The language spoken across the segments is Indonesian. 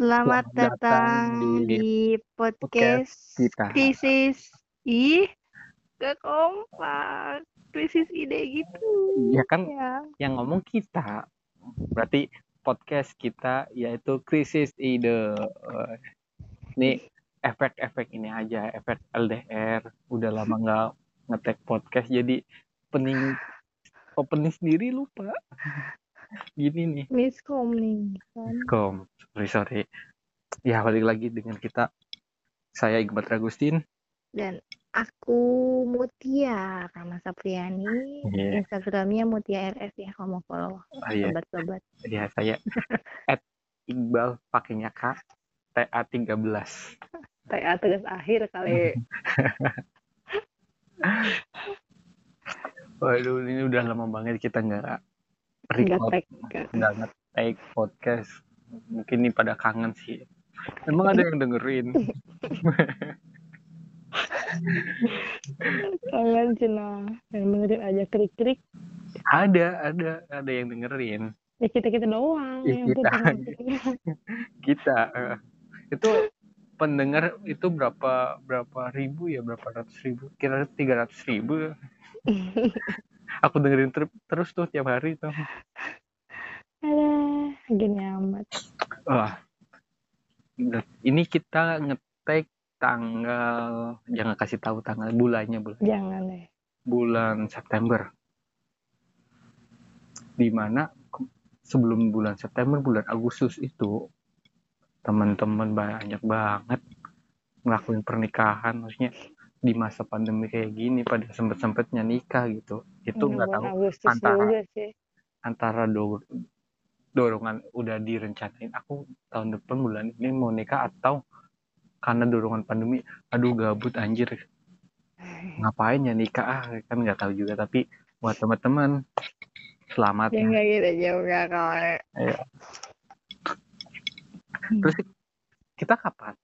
Selamat datang datang di di podcast podcast kita. krisis. Ih, gak kompak. Krisis ide gitu. Ya kan Ya. yang ngomong kita. Berarti podcast kita yaitu krisis ide. Eh, Ini efek-efek ini aja, efek LDR. Udah lama nggak ngetek podcast jadi pening opening sendiri lupa. Gini nih. Miskom nih kan. Kom, sorry sorry. Ya balik lagi dengan kita. Saya Iqbal Agustin. Dan aku Mutia Rama Sapriani. Iya. Instagramnya Mutia RS ya kalau mau follow. Iya. Sobat-sobat. Ya saya at Iqbal pakainya K TA 13. TA tegas akhir kali. Waduh ini udah lama banget kita nggak record, nggak nge-take podcast. Mungkin ini pada kangen sih. Emang ada yang dengerin? Kalian Cina. Yang dengerin aja klik-klik. ada, ada, ada yang dengerin. Ya kita-kita doang. Ya, yang kita. Kita eh, itu pendengar itu berapa berapa ribu ya berapa ratus ribu kira tiga ratus ribu aku dengerin ter- terus tuh tiap hari tuh Alah, gini amat. Wah. Ini kita ngetek tanggal jangan kasih tahu tanggal bulannya bulan Jangan deh. bulan September. Di mana sebelum bulan September bulan Agustus itu teman-teman banyak banget ngelakuin pernikahan maksudnya di masa pandemi kayak gini pada sempet-sempetnya nikah gitu itu nggak Bulan tahu Agustus antara- juga sih. antara do- dorongan udah direncanain aku tahun depan bulan ini mau nikah atau karena dorongan pandemi aduh gabut anjir ngapain ya nikah ah kan nggak tahu juga tapi buat teman-teman selamat Ya ya. nggak gitu juga kalau Ayo. terus kita kapan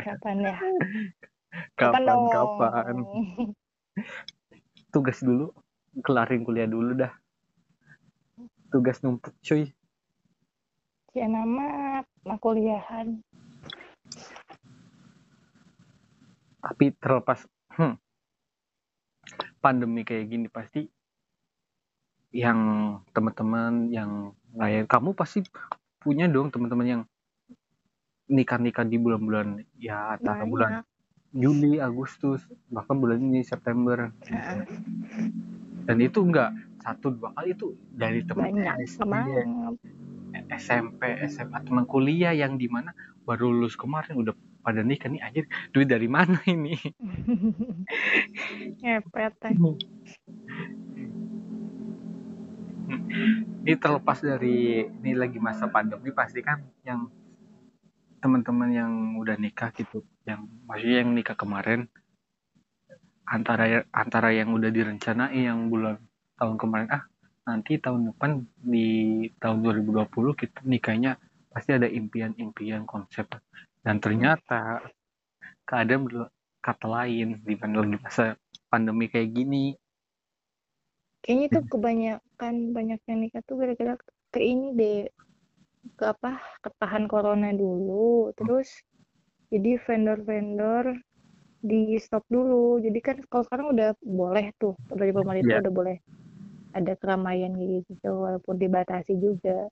kapan ya? kapan dong? kapan tugas dulu kelarin kuliah dulu dah tugas numpuk cuy Ya nama nah kuliahan. tapi terlepas hmm, pandemi kayak gini pasti yang teman-teman yang lain kamu pasti punya dong teman-teman yang nikah-nikah di bulan-bulan ya antara bulan. Juli, Agustus, bahkan bulan ini September. Dan itu enggak satu dua kali itu dari teman. SMP, SMA, teman kuliah yang di mana baru lulus kemarin udah pada nikah nih anjir duit dari mana ini? Ngepet teh. ini terlepas dari ini lagi masa pandemi pasti kan yang teman-teman yang udah nikah gitu yang maksudnya yang nikah kemarin antara antara yang udah direncanain yang bulan tahun kemarin ah nanti tahun depan di tahun 2020 kita nikahnya pasti ada impian-impian konsep. Dan ternyata keadaan berkata lain di masa pandemi kayak gini. Kayaknya tuh kebanyakan banyak yang nikah tuh gara-gara ke ini deh ke apa ketahan corona dulu terus jadi vendor-vendor di stop dulu jadi kan kalau sekarang udah boleh tuh dari pemerintah Iya. udah boleh ada keramaian gitu walaupun dibatasi juga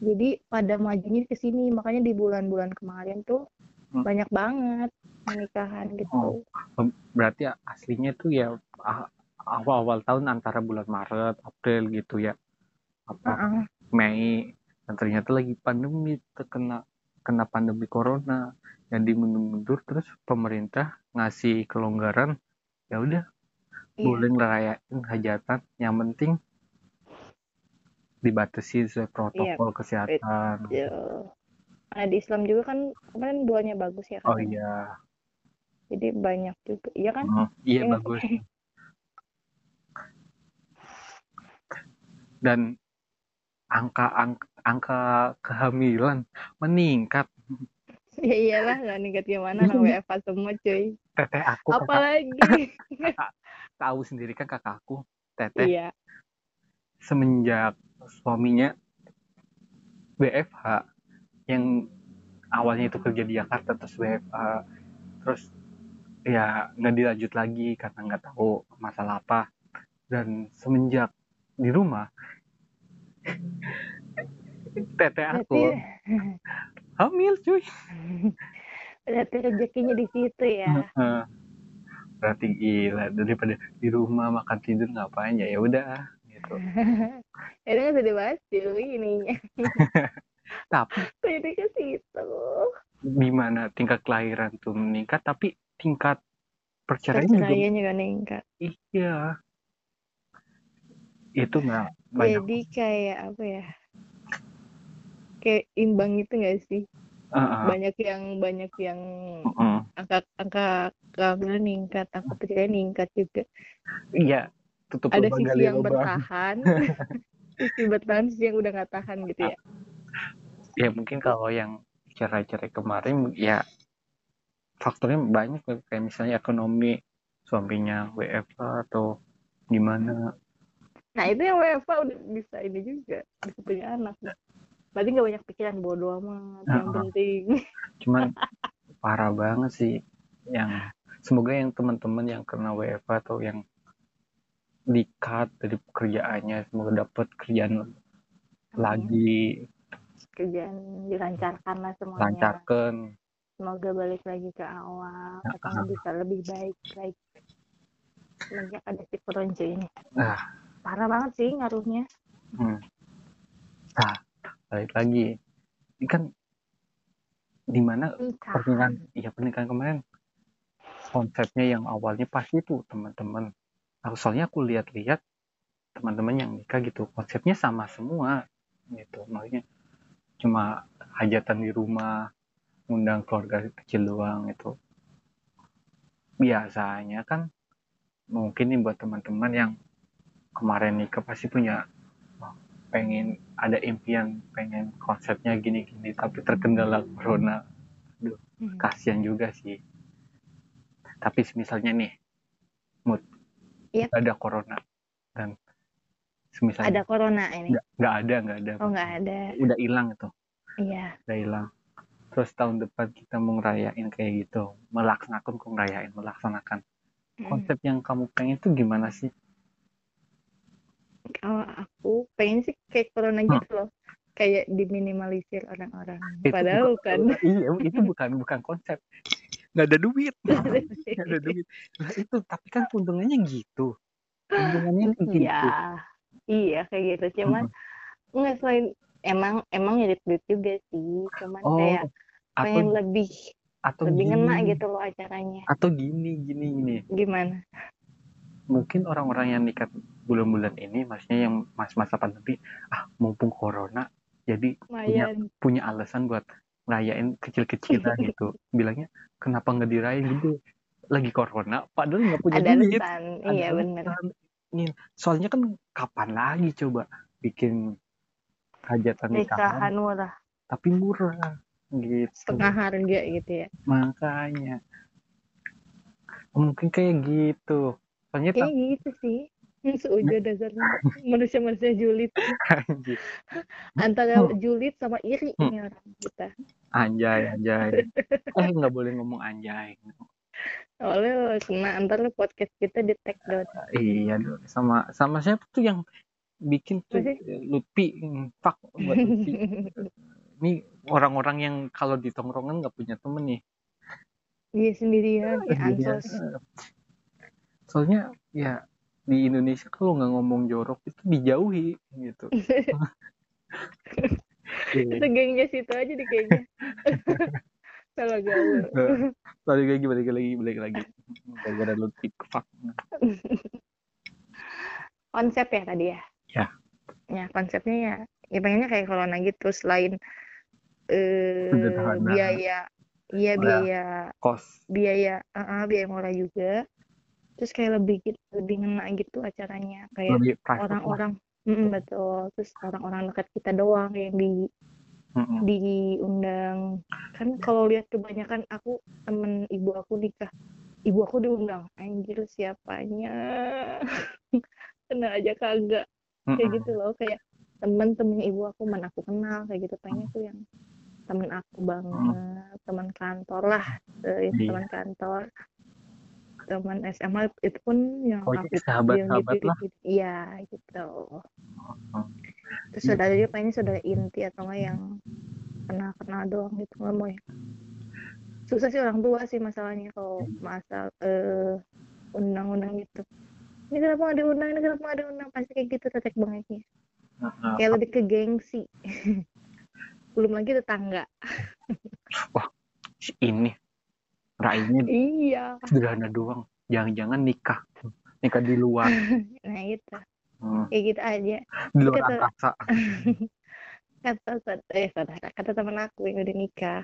jadi pada majunya ke sini makanya di bulan-bulan kemarin tuh Hmm. banyak banget pernikahan gitu berarti aslinya tuh ya ah, awal-awal tahun antara bulan Maret, April gitu ya. Apa Heeh. Mei dan ternyata lagi pandemi terkena kena pandemi corona yang dimundur-mundur terus pemerintah ngasih kelonggaran ya udah Iya. boleh ngerayain hajatan yang penting dibatasi sesuai protokol kesehatan. Ya. Nah, di Islam juga kan kemarin duanya bagus ya Oh katanya. iya, Jadi banyak juga. Iya kan? Oh, iya Iya. bagus. Dan angka angka, angka kehamilan meningkat. Ya iyalah nggak nikah gimana nah WFH semua cuy. Teteh aku kakak, Apalagi. tahu sendiri kan kakakku, teteh Iya. semenjak suaminya WFH yang awalnya itu kerja di Jakarta terus WFA terus ya nggak dilanjut lagi karena nggak tahu masalah apa dan semenjak di rumah tete aku. Berarti hamil cuy. Berarti rezekinya di situ ya? Berarti gila daripada di rumah makan tidur ngapain ya? Ya udah gitu. Itu kan sudah bahas dulu ininya. Tapi jadi ke situ? Di mana tingkat kelahiran tuh meningkat tapi tingkat perceraian juga juga meningkat. Iya. Itu nggak banyak. jadi kayak apa ya kayak imbang itu nggak sih? Heeh, banyak yang banyak yang heeh. angka angka kehamilan meningkat angka perceraian meningkat juga. Iya tutup ada sisi gali yang lubang. bertahan sisi bertahan sisi yang udah nggak tahan gitu ya? Ya mungkin kalau yang cerai-cerai kemarin ya faktornya banyak kayak misalnya ekonomi suaminya WFH atau gimana. Nah itu yang WFA udah bisa ini juga bisa punya anak berarti nggak banyak pikiran bodoh amat yang Heeh. penting. Cuman parah banget sih yang semoga yang teman-teman yang kena WFH atau yang di cut dari pekerjaannya semoga dapat kerjaan lagi. Kerjaan dilancarkan lah semuanya. Lancarkan. Semoga balik lagi ke awal Ya, katanya bisa lebih baik baik. Semenjak ada si Koronjo ini. Ah. Parah banget sih ngaruhnya. Hmm. nah balik lagi. Ini kan di mana pernikahan. iya pernikahan kemarin konsepnya yang awalnya pasti tuh teman-teman. Aku soalnya aku lihat-lihat teman-teman yang nikah gitu konsepnya sama semua gitu. Maksudnya cuma hajatan di rumah undang keluarga kecil doang itu biasanya kan mungkin nih buat teman-teman yang kemarin nikah pasti punya pengen ada impian pengen konsepnya gini-gini tapi terkendala corona. Hmm. kasihan juga sih. Tapi misalnya nih mood. Yep. ada corona dan ada misalnya corona ini? Nggak ada nggak ada. Oh nggak ada. Udah hilang itu. Iya. Udah hilang. Terus tahun depan kita mau ngerayain kayak gitu. Melaksanakan kok ngerayain melaksanakan. Mm. konsep yang kamu pengen tuh gimana sih kalau aku pengen sih kayak corona Hmm. gitu loh. Kayak diminimalisir orang-orang. Itu padahal bukan- kan iya itu bukan bukan konsep. Nggak ada duit. Nggak ada duit. Lah itu tapi kan keuntungannya gitu. Keuntungannya tuh gitu. iya. Iya kayak gitu. Cuman nggak selain emang emang nyedit duit juga sih. Cuman oh kayak atau pengen lebih atau lebih gini. ngena gitu loh acaranya. Atau gini gini gini. Gimana? Mungkin orang-orang yang nikah bulan-bulan ini maksudnya yang mas-masa pandemi ah mumpung corona jadi lumayan. punya alasan buat ngerayain kecil-kecilan gitu. Bilangnya kenapa nggak dirayain? Gitu. Lagi corona padahal nggak punya ada duit. alasan. Ada iya. Nih, soalnya kan kapan lagi coba bikin hajatan nikahan murah. Tapi murah gitu. Setengah harga gitu ya. Makanya. Mungkin kayak gitu. Soalnya kayak gitu sih seuja dasarnya manusia-manusia julid. Anjir. antara julid sama iri Hmm. ini orang kita. Anjay anjay. Eh nggak boleh ngomong anjay. Oleh kena antar podcast kita di take down. Iya dong. sama sama siapa tuh yang bikin tuh Lutfi? Hmm, fuck buat Lutfi. Ini orang-orang yang kalau di tongkrongan nggak punya temen nih. Dia sendirian. Ya Sendirian. ansos. Soalnya ya di Indonesia kalau nggak ngomong jorok itu dijauhi gitu. Iya. itu gengnya situ aja deh kayaknya. Salah gaul. Balik lagi balik lagi balik lagi. Gara-gara Lutfi fuck konsep ya tadi ya? Ya. ya konsepnya ya ya pengennya kayak corona gitu selain eh Sederhana. biaya iya biaya kos. biaya ah, ah, biaya murah juga terus kayak lebih gitu lebih ngena gitu acaranya. Kayak orang-orang Mm, betul. Terus orang-orang dekat kita doang yang di Mm-mm. diundang. Kan kalau lihat kebanyakan aku temen ibu aku nikah. Ibu aku diundang anjir siapanya? Kena aja kagak. Kayak gitu loh kayak temen-temen ibu aku mana aku kenal kayak gitu. Pengen tuh yang temen aku banget teman kantor lah eh, Iya. teman kantor teman SMA itu pun yang Oh, Hafid sahabat-sahabat yang lah. gitu. Iya gitu. Terus saudara dia pengen saudara inti atau enggak yang kenal kenal doang gitu nggak mau ya? Susah sih orang tua sih masalahnya kalau masalah eh, undang-undang gitu. Ini kenapa nggak diundang ini kenapa nggak diundang? Pasti kayak gitu tetek bangetnya Heeh. kayak lebih ke gengsi. Belum lagi tetangga. Si ini raihnya iya sederhana doang. Jangan-jangan nikah. Nikah di luar. nah itu Hmm, kayak gitu aja Di luar Kata- angkasa. kata kata eh saudara kata teman aku yang udah nikah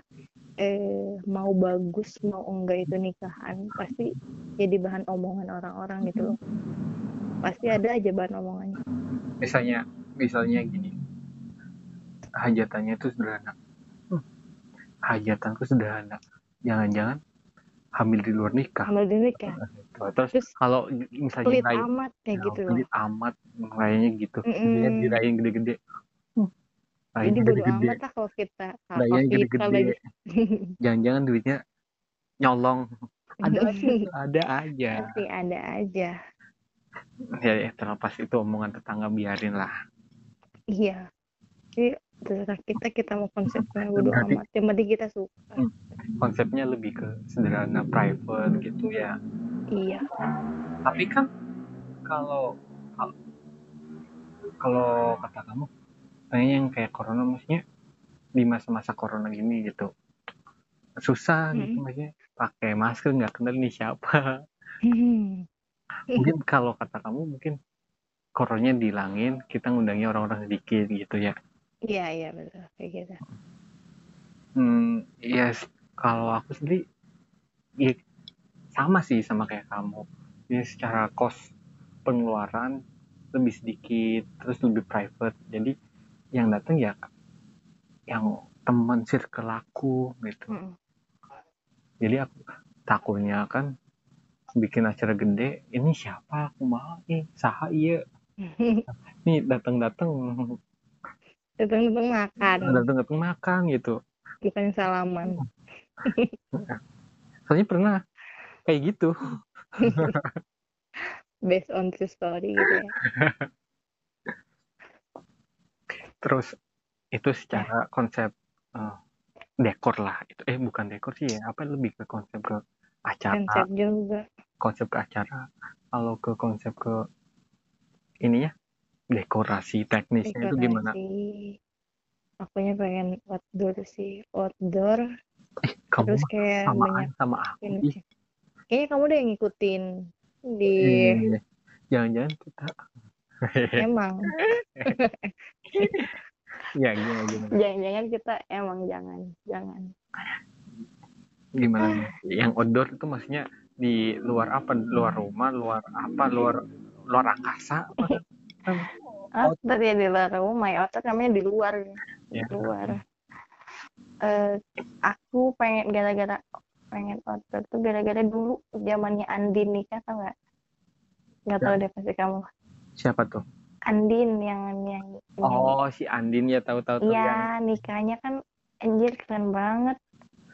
eh mau bagus mau enggak itu nikahan pasti jadi bahan omongan orang-orang gitu loh pasti ada aja bahan omongannya Misalnya, misalnya gini. Hajatannya itu sederhana. Hmm, Hajatanku sederhana. Jangan-jangan hamil di luar nikah. hamil di nikah Terus, Terus kalau misalnya pelit raih- amat kayak ya, gitu loh pelit amat rayanya gitu. Mm-mm. Dia dirayain gede-gede. Hmm, jadi bodo gede-gede. amat lah kalau kita kalau gede-gede. lagi Jangan-jangan duitnya nyolong. Ada aja, ada aja. pasti ada aja Ya, ya terlepas itu omongan tetangga biarin lah. iya jadi terserah kita kita mau konsepnya bodo amat yang penting kita suka Hmm. Konsepnya lebih ke sederhana, private gitu ya. iya. Tapi kan kalau kalau- kata kamu, kayaknya yang kayak corona maksudnya di masa-masa corona gini gitu susah gitu Mm. maksudnya pakai masker nggak kenal nih siapa. Mungkin kalau kata kamu mungkin coronanya dihilangin kita ngundangnya orang-orang sedikit gitu ya. Iya iya betul. Kayak gitu. Hmm, ya kalau aku sendiri ya sama sih sama kayak kamu. Ya secara cost pengeluaran lebih sedikit, terus lebih private. Jadi yang datang ya yang teman circle aku gitu. Mm-mm. Jadi aku takutnya kan bikin acara gede, ini siapa aku mau nih, saha iya. Nih datang-datang, datang-datang makan datang-datang makan gitu. bukan salaman Soalnya pernah kayak gitu. based on true story gitu ya. Terus itu secara konsep eh, dekor lah. Itu eh bukan dekor sih ya apa lebih ke konsep ke acara. Konsep juga. Konsep ke acara. Kalau ke konsep ke ini ya dekorasi teknisnya itu gimana? Dekorasi. Akunya pengen outdoor sih outdoor kamu terus kayak samaan banyak sama aku ini kayaknya kamu udah yang ngikutin di eh, jangan-jangan kita emang. Ya gimana gimana? Jangan-jangan kita emang jangan jangan. Gimana nih? yang outdoor itu maksudnya di luar apa? Luar rumah luar apa? Luar luar angkasa apa? Outdoor ya di luar rumah ya outdoor namanya di luar ya. Di luar eh aku pengen gara-gara pengen outdoor tuh gara-gara dulu zamannya Andin nikah tau nggak? Nggak tahu deh pasti kamu. Siapa tuh? Andin yang nyanyi oh si Andin ya tahu-tahu tuh yang iya nikahnya kan anjir keren banget.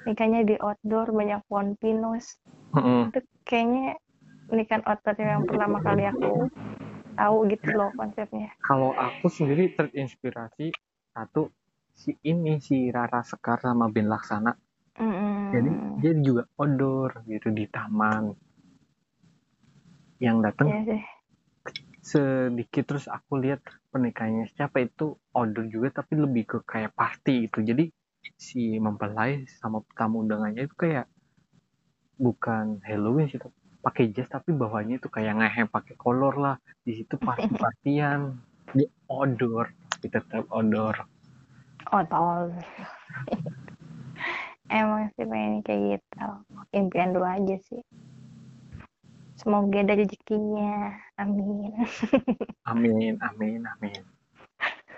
Nikahnya di outdoor banyak pohon pinus Heeh. itu kayaknya nikahan outdoor yang pertama kali aku tahu gitu loh konsepnya. Kalau aku sendiri terinspirasi satu si ini si Rara Sekar sama Ben Laksana. Mm-mm. jadi dia juga outdoor gitu di taman. Yang datang sih. sedikit terus aku lihat pernikahannya siapa itu outdoor juga tapi lebih ke kayak party gitu. Jadi si mempelai sama tamu undangannya itu kayak bukan Halloween sih pakai jas tapi bawahnya itu kayak ngehem pakai kolor lah. Di situ party partian di outdoor. Tapi tetap outdoor outdoor emang sih pengen kayak gitu. Impian dulu aja sih. Semoga ada rezekinya. Amin. Amin amin amin.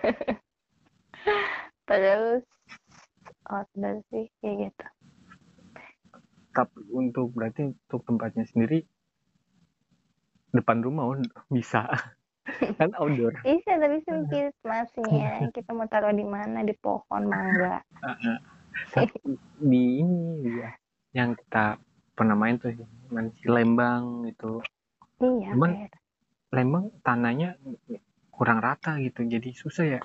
Terus outdoor sih kayak gitu. Tapi untuk berarti untuk tempatnya sendiri depan rumah oh, bisa kan outdoor. Bisa tapi sempit masnya. Kita mau taruh di mana? Di pohon mangga. Di ini ya yang kita pernah main tuh main si Lembang itu iya Cuman- kayak Lembang tanahnya kurang rata gitu jadi susah ya?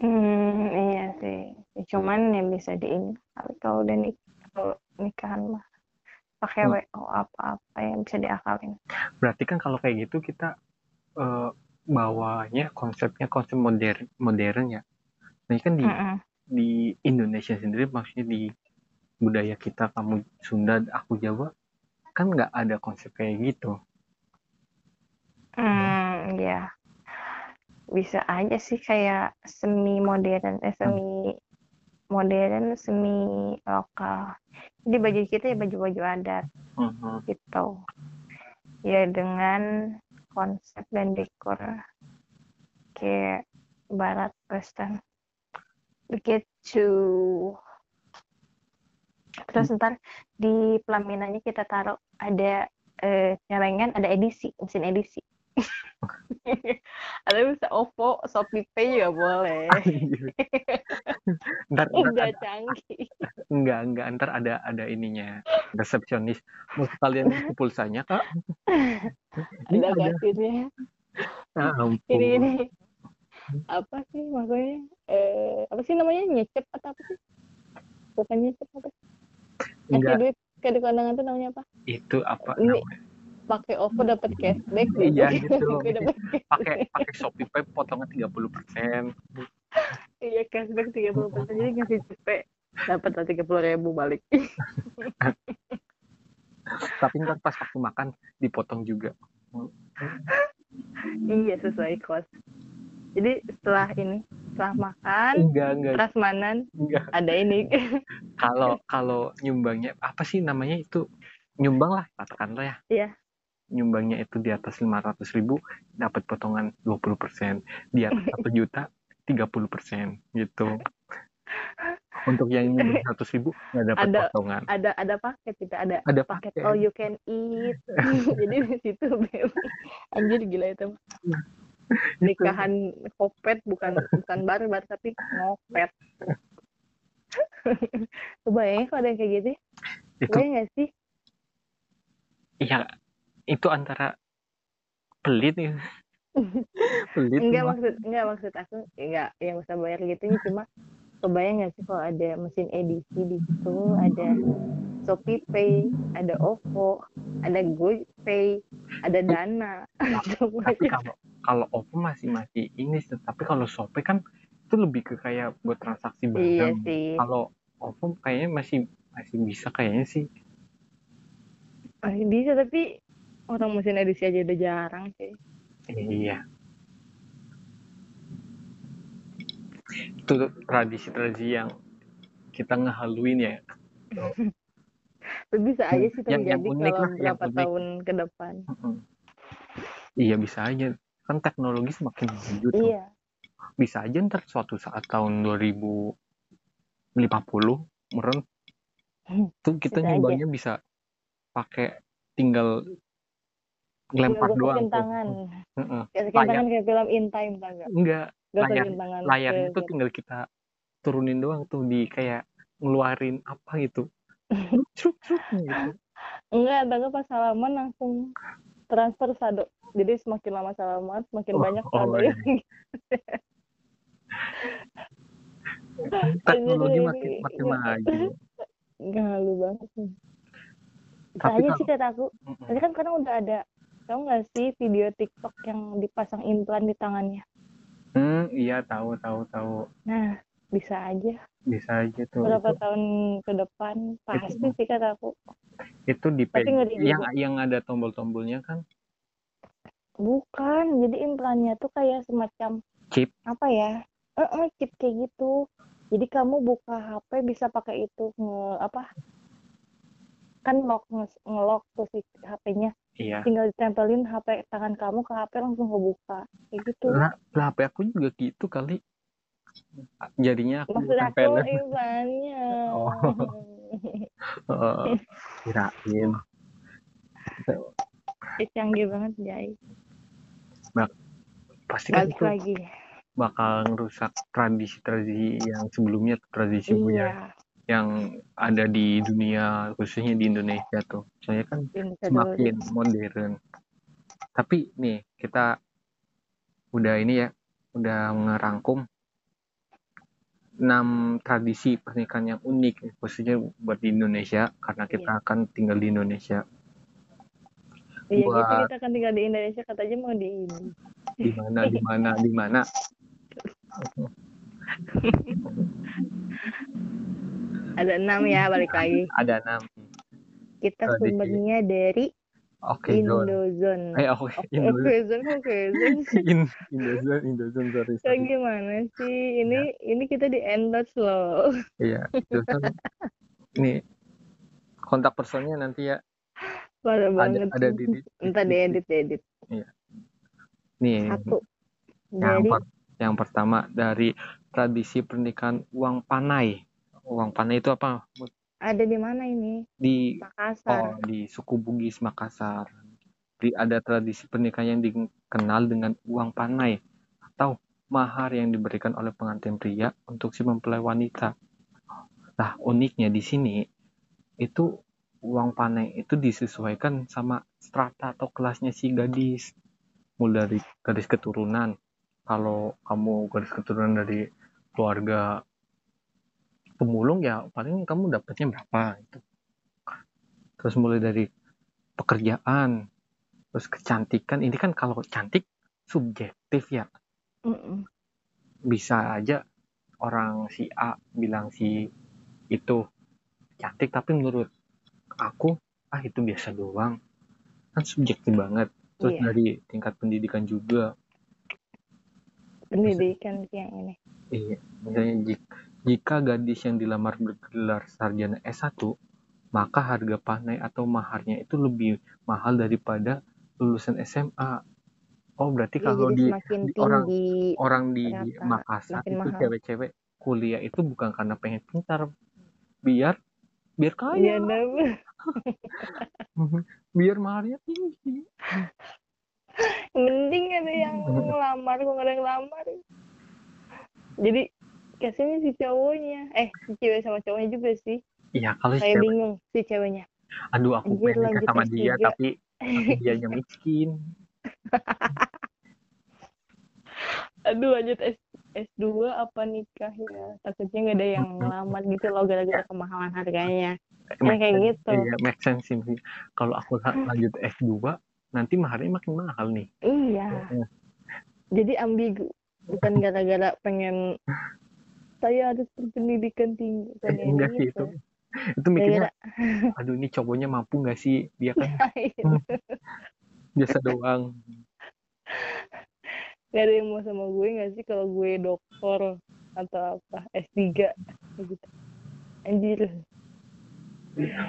Hmm, iya sih. Cuman yang bisa di ini. Kalau udah nik kalau nikahan mah pakai Hmm. WO apa-apa yang bisa diakalin. berarti kan kalau kayak gitu kita eh, bawanya konsepnya konsep modern modern ya nah ini kan di Mm-mm. di Indonesia sendiri maksudnya di budaya kita kamu Sunda aku Jawa kan nggak ada konsep kayak gitu Hmm, ya. Bisa aja sih kayak semi modern, eh semi modern, semi lokal. Jadi baju kita ya baju-baju adat Mhm. gitu. Ya dengan konsep dan dekor kayak barat western. Begitu. Terus ntar di pelaminannya kita taruh ada eh, celengan, ada edisi, mesin edisi. ada bisa OVO, Shopee Pay juga boleh. ntar, ntar Udah ada, canggih. enggak enggak ntar ada ada ininya resepsionis mau kalian isi pulsanya kak ini Ada ada kasirnya. ah, ampun. Ini ini apa sih maksudnya? Eh, apa sih namanya? Nyecep atau apa sih? Bukan nyecep apa? Kasih enggak duit ke di kondangan tuh namanya apa? itu apa Ini namanya pakai OVO dapat cashback Iya, gitu. Pakai pakai Shopee Pay potongan 30% iya cashback tiga puluh persen. Jadi ngasih cepet dapat lah tiga puluh ribu balik. Tapi ntar pas waktu makan dipotong juga. Iya sesuai kos. Jadi setelah ini setelah makan enggak enggak. prasmanan enggak. ada ini. Kalau kalau nyumbangnya apa sih namanya itu? Nyumbang lah katakanlah ya. Iya. nyumbangnya itu di atas 500 ribu dapat potongan 20% di atas satu juta 30% gitu. Untuk yang nyumbang 100 ribu nggak dapat Ada- potongan. ada ada paket tidak ada ada paket paket. all you can eat. Jadi di situ anjir gila itu. Nikahan kopet bukan bukan barbar tapi ngopet kebayang kalau ada yang kayak gitu itu kebayang nggak sih? Ya itu antara pelit ya pelit enggak maksud enggak maksud aku enggak yang usah bayar gitu cuma kebayang nggak sih kalau ada mesin edisi di situ ada Shopee Pay ada OVO ada GoPay ada Dana. tapi kalau kalau Oppo masih masih ini sih. tapi kalau Shopee kan itu lebih ke kayak buat transaksi iya barang. sih. Kalau Oppo kayaknya masih masih bisa kayaknya sih. Masih bisa tapi orang mesin edisi aja udah jarang sih iya. Itu tradisi-tradisi yang kita ngehaluin ya. Bisa aja sih Yang- yang terjadi unik kalau lah, yang berapa unik. tahun ke depan. Iya bisa aja. Kan teknologi semakin maju tuh. Iya. Bisa aja ntar suatu saat tahun 2050 meren Hmm, tuh kita bisa nyumbangnya bisa pakai tinggal lempar Tinggal doang tangan gosokin Layar. tangan kayak film In Time tau gak enggak gosokin tangan layarnya ke- tuh tinggal kita turunin doang tuh di kayak ngeluarin apa gitu. Cruk, gitu. enggak tau gak pas salaman langsung transfer saldo jadi semakin lama salaman semakin Oh, banyak oh, saldo iya. yang teknologi makin makin iya. maju. Nggak halu banget. Bisa Tapi aja sih kata aku. Tapi kan sekarang udah ada, tau nggak sih video TikTok yang dipasang implan di tangannya? hmm iya tahu tahu tahu Nah, bisa aja. bisa aja tuh Berapa itu, tahun ke depan pasti sih kata aku. itu di yang yang ada tombol-tombolnya kan Bukan, jadi implannya tuh kayak semacam chip apa ya? Eh, eh, chip kayak gitu. Jadi kamu buka HP bisa pakai itu nge apa? Kan lock nge- ngelock tuh si HP-nya. iya Tinggal ditempelin HP tangan kamu ke HP langsung kebuka. Kayak gitu. lah lah HP aku juga gitu kali jadinya aku Maksud aku tempelin implannya. Oh. Heeh. kirain canggih banget Jai. pasti kan itu lagi. bakal ngerusak tradisi-tradisi yang sebelumnya tradisi iya budaya yang ada di dunia khususnya di Indonesia tuh. Soalnya kan Indonesia semakin deh. modern. Tapi nih kita udah ini ya udah ngerangkum enam tradisi pernikahan yang unik khususnya buat di Indonesia karena kita akan tinggal di Indonesia. Iya gitu buat- kita kan tinggal di Indonesia katanya mau di ini. Di mana di mana di mana ada enam ya balik lagi ada enam kita Tradisi. sumbernya dari oke Zone Indozone eh oke Oke, Indo oke, Zone, oke, Zone. In- Indozone Indozone sorry sorry gimana sih? Ini ini kita di endorse loh. iya Indozone ini kontak personnya nanti ya Parah ada banget. ada di, di Entar diedit, diedit. nih Satu. yang, Dari per- yang pertama dari tradisi pernikahan uang panai uang panai itu apa ada di mana ini? di Makassar. oh di suku Bugis Makassar di ada tradisi pernikahan yang dikenal dengan uang panai atau mahar yang diberikan oleh pengantin pria untuk si mempelai wanita. Nah, uniknya di sini itu uang panai itu disesuaikan sama strata atau kelasnya si gadis. Mulai dari garis keturunan. Kalau kamu garis keturunan dari keluarga pemulung ya paling kamu dapatnya berapa itu. Terus mulai dari pekerjaan, terus kecantikan. Ini kan kalau cantik subjektif ya Mm-mm. bisa aja orang si A bilang si itu cantik tapi menurut aku ah itu biasa doang kan subjektif banget terus Iya. dari tingkat pendidikan juga Pendidikan yang ini. iya misalnya jika, jika gadis yang dilamar bergelar sarjana S1 maka harga panai atau maharnya itu lebih mahal daripada lulusan SMA oh berarti Iya, kalau di di orang orang di ternyata Makassar itu cewek-cewek kuliah itu bukan karena pengen pintar biar biar kaya dapet. biar maharnya tinggi Mending ada yang ngelamar, kok ada yang ngelamar. Jadi kasihannya si cowoknya. Eh, si cewek sama cowoknya juga sih. iya kalau si Saya cewek bingung si ceweknya. aduh aku Anjir, pengen nikah sama dia S3. tapi tapi dianya miskin Aduh, lanjut S S2 apa nikah ya? Takutnya nggak ada yang ngelamar gitu loh gara-gara kemahalan harganya. Ya, kayak sense. gitu. iya make sense sih kalau aku la- lanjut S2 nanti maharnya makin mahal nih Iya. Jadi ambigu. Bukan gara-gara pengen saya harus berpendidikan tinggi. Eh, yang enggak sih itu itu mikirnya Gara-gara aduh ini cowoknya mampu nggak sih dia kan lain. biasa doang Gak ada yang mau sama gue gak sih kalau gue dokter atau apa S3 kayak gitu. Anjir.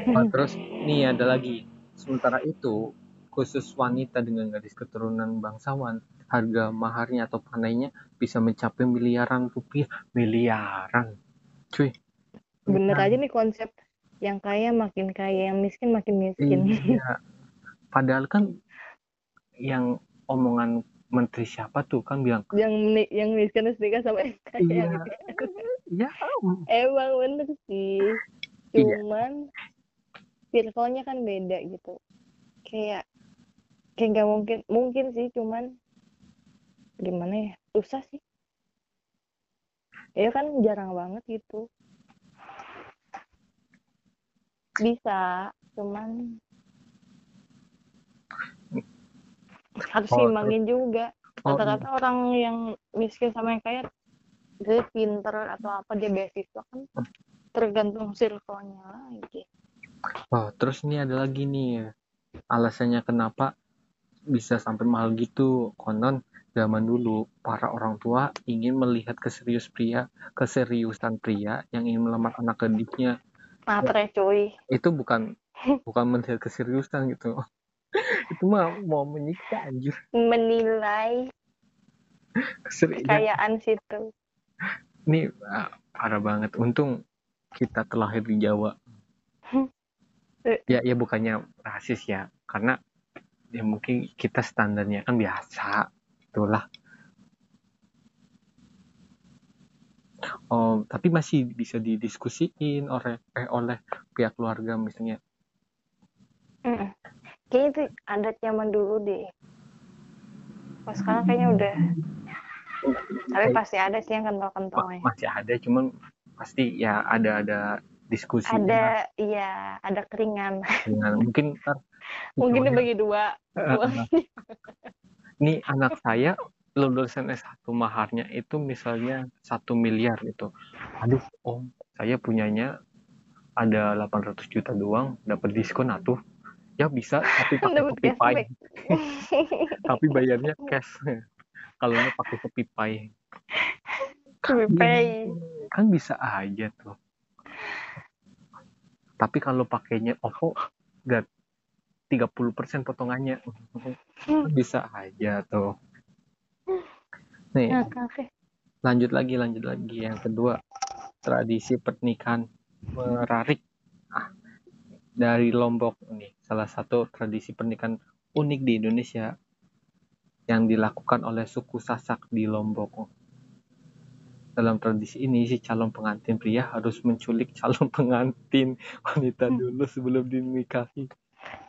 Oh, terus nih ada lagi. Sementara itu, khusus wanita dengan gadis keturunan bangsawan, harga maharnya atau panainya bisa mencapai miliaran rupiah. Miliaran. Cuy. Bener aja nih konsep yang kaya makin kaya, yang miskin makin miskin. Iya. Padahal kan yang omongan menteri siapa tuh kan bilang, yang yang miskin harus nikah sama yang kaya Iya. gitu. ya Emang bener sih. Iya. Cuman circle-nya kan beda gitu. Kayak kayak nggak mungkin mungkin sih cuman gimana ya susah sih. Ya kan jarang banget gitu. Bisa cuman harus Oh, seimbangin juga. oh, rata-rata orang yang miskin sama yang kaya dia pinter atau apa dia beasiswa kan tergantung circle-nya lagi. Oh, terus ini ada lagi nih alasannya kenapa bisa sampai mahal gitu. Konon zaman dulu para orang tua ingin melihat keserius pria, keseriusan pria yang ingin melamar anak gadisnya. matre cuy Itu bukan bukan melihat keseriusan gitu. itu mah mau menyiksa anjir. menilai Keseriusan. kekayaan situ Ini ah, parah banget. Untung kita terlahir di Jawa. Ya, ya bukannya rasis ya, karena ya mungkin kita standarnya kan biasa, itulah. Oh, tapi masih bisa didiskusiin oleh eh oleh pihak keluarga misalnya. Mm. Kayaknya itu adat zaman dulu deh. Pas sekarang kayaknya udah. Tapi pasti ada sih yang kental-kentalnya. Masih ada, cuman pasti ya ada ada diskusi. Ada, iya, ada keringan. Keringan. Mungkin ntar. Mungkin dibagi dua. Nih anak saya lulusan S1 maharnya itu misalnya satu miliar gitu. Aduh, om, saya punyanya ada 800 juta doang, dapat diskon atuh. Ya bisa, tapi pakai Shopee tapi bayarnya cash. Kalau nggak pakai Shopee Pay. Pay. Kan bisa aja tuh. Tapi kalau pakainya OVO nggak 30% potongannya. bisa aja tuh. Nih, lanjut lagi, lanjut lagi. Yang kedua, tradisi pernikahan merarik. Ah, dari Lombok ini salah satu tradisi pernikahan unik di Indonesia yang dilakukan oleh suku Sasak di Lombok. Dalam tradisi ini, si calon pengantin pria harus menculik calon pengantin wanita hmm. dulu sebelum dinikahi.